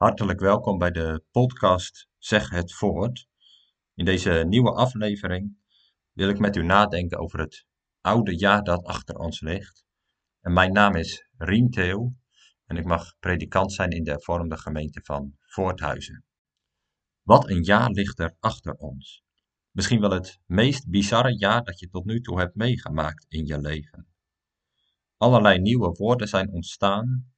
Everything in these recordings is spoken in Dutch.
Hartelijk welkom bij de podcast Zeg het voort. In deze nieuwe aflevering wil ik met u nadenken over het oude jaar dat achter ons ligt. En mijn naam is Rien Theo en ik mag predikant zijn in de hervormde gemeente van Voorthuizen. Wat een jaar ligt er achter ons. Misschien wel het meest bizarre jaar dat je tot nu toe hebt meegemaakt in je leven. Allerlei nieuwe woorden zijn ontstaan.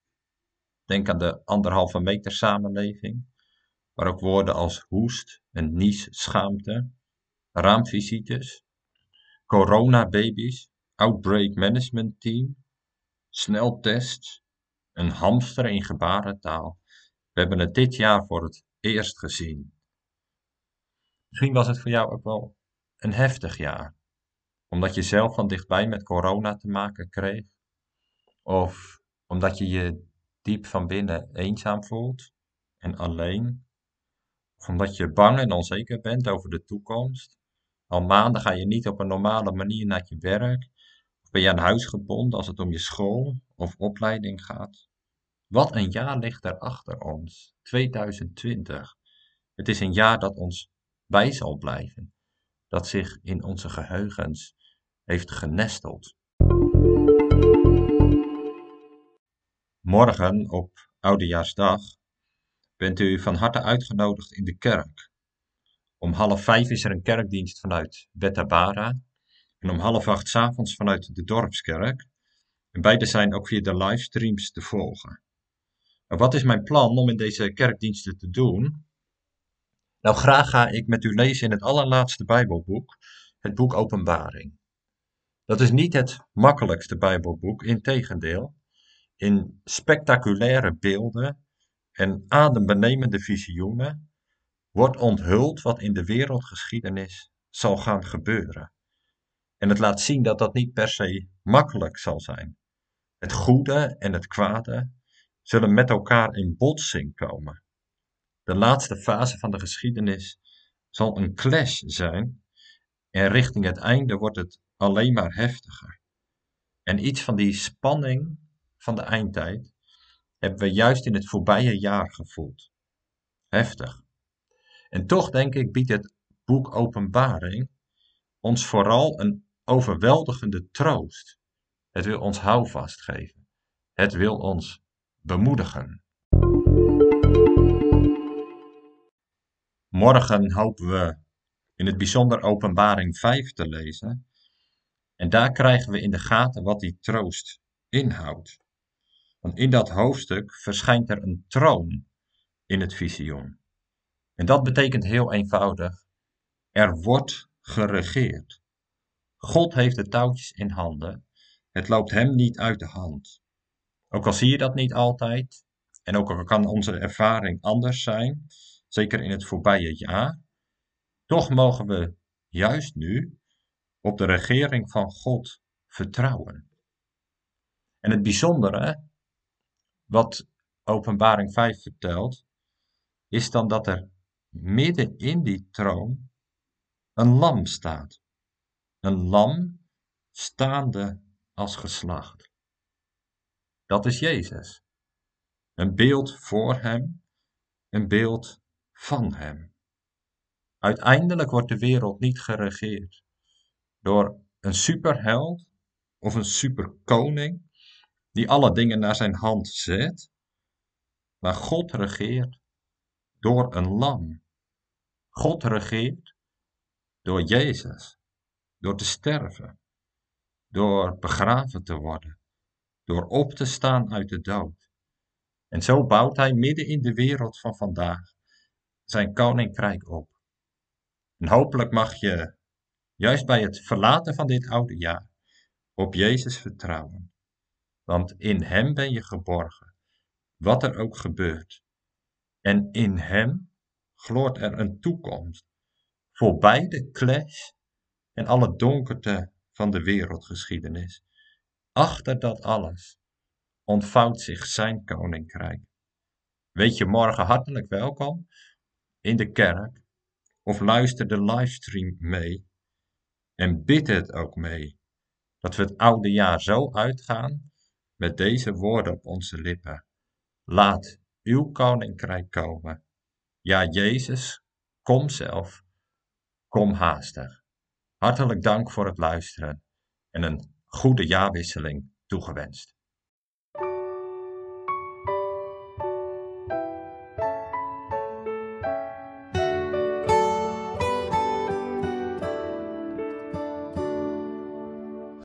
Denk aan de anderhalve meter samenleving, maar ook woorden als hoest en nies, schaamte, raamvisites, coronababies, outbreak management team, sneltests, een hamster in gebarentaal. We hebben het dit jaar voor het eerst gezien. Misschien was het voor jou ook wel een heftig jaar, omdat je zelf van dichtbij met corona te maken kreeg, of omdat je je diep van binnen eenzaam voelt en alleen, of omdat je bang en onzeker bent over de toekomst. Al maanden ga je niet op een normale manier naar je werk, of ben je aan huis gebonden als het om je school of opleiding gaat. Wat een jaar ligt er achter ons, 2020. Het is een jaar dat ons bij zal blijven, dat zich in onze geheugens heeft genesteld. Morgen op Oudejaarsdag bent u van harte uitgenodigd in de kerk. Om half vijf is er een kerkdienst vanuit Betabara en om half acht s avonds vanuit de dorpskerk. En beide zijn ook via de livestreams te volgen. Maar wat is mijn plan om in deze kerkdiensten te doen? Nou, graag ga ik met u lezen in het allerlaatste Bijbelboek, het boek Openbaring. Dat is niet het makkelijkste Bijbelboek, integendeel. In spectaculaire beelden en adembenemende visioenen wordt onthuld wat in de wereldgeschiedenis zal gaan gebeuren. En het laat zien dat dat niet per se makkelijk zal zijn. Het goede en het kwade zullen met elkaar in botsing komen. De laatste fase van de geschiedenis zal een clash zijn en richting het einde wordt het alleen maar heftiger. En iets van die spanning van de eindtijd hebben we juist in het voorbije jaar gevoeld. Heftig. En toch denk ik biedt het boek Openbaring ons vooral een overweldigende troost. Het wil ons houvast geven. Het wil ons bemoedigen. Morgen hopen we in het bijzonder Openbaring 5 te lezen. En daar krijgen we in de gaten wat die troost inhoudt. Want in dat hoofdstuk verschijnt er een troon in het visioen. En dat betekent heel eenvoudig: er wordt geregeerd. God heeft de touwtjes in handen. Het loopt hem niet uit de hand. Ook al zie je dat niet altijd, en ook al kan onze ervaring anders zijn, zeker in het voorbije jaar, toch mogen we juist nu op de regering van God vertrouwen. En het bijzondere, wat Openbaring 5 vertelt, is dan dat er midden in die troon een lam staat. Een lam staande als geslacht. Dat is Jezus. Een beeld voor hem, een beeld van hem. Uiteindelijk wordt de wereld niet geregeerd door een superheld of een superkoning die alle dingen naar zijn hand zet, maar God regeert door een lam. God regeert door Jezus, door te sterven, door begraven te worden, door op te staan uit de dood. En zo bouwt hij midden in de wereld van vandaag zijn koninkrijk op. En hopelijk mag je, juist bij het verlaten van dit oude jaar, op Jezus vertrouwen. Want in Hem ben je geborgen, wat er ook gebeurt. En in Hem gloort er een toekomst, voorbij de clash en alle donkerte van de wereldgeschiedenis. Achter dat alles ontvouwt zich Zijn koninkrijk. Weet je morgen hartelijk welkom in de kerk of luister de livestream mee en bid het ook mee dat we het oude jaar zo uitgaan met deze woorden op onze lippen. Laat uw koninkrijk komen. Ja, Jezus, kom zelf, kom haastig. Hartelijk dank voor het luisteren en een goede jaarwisseling toegewenst.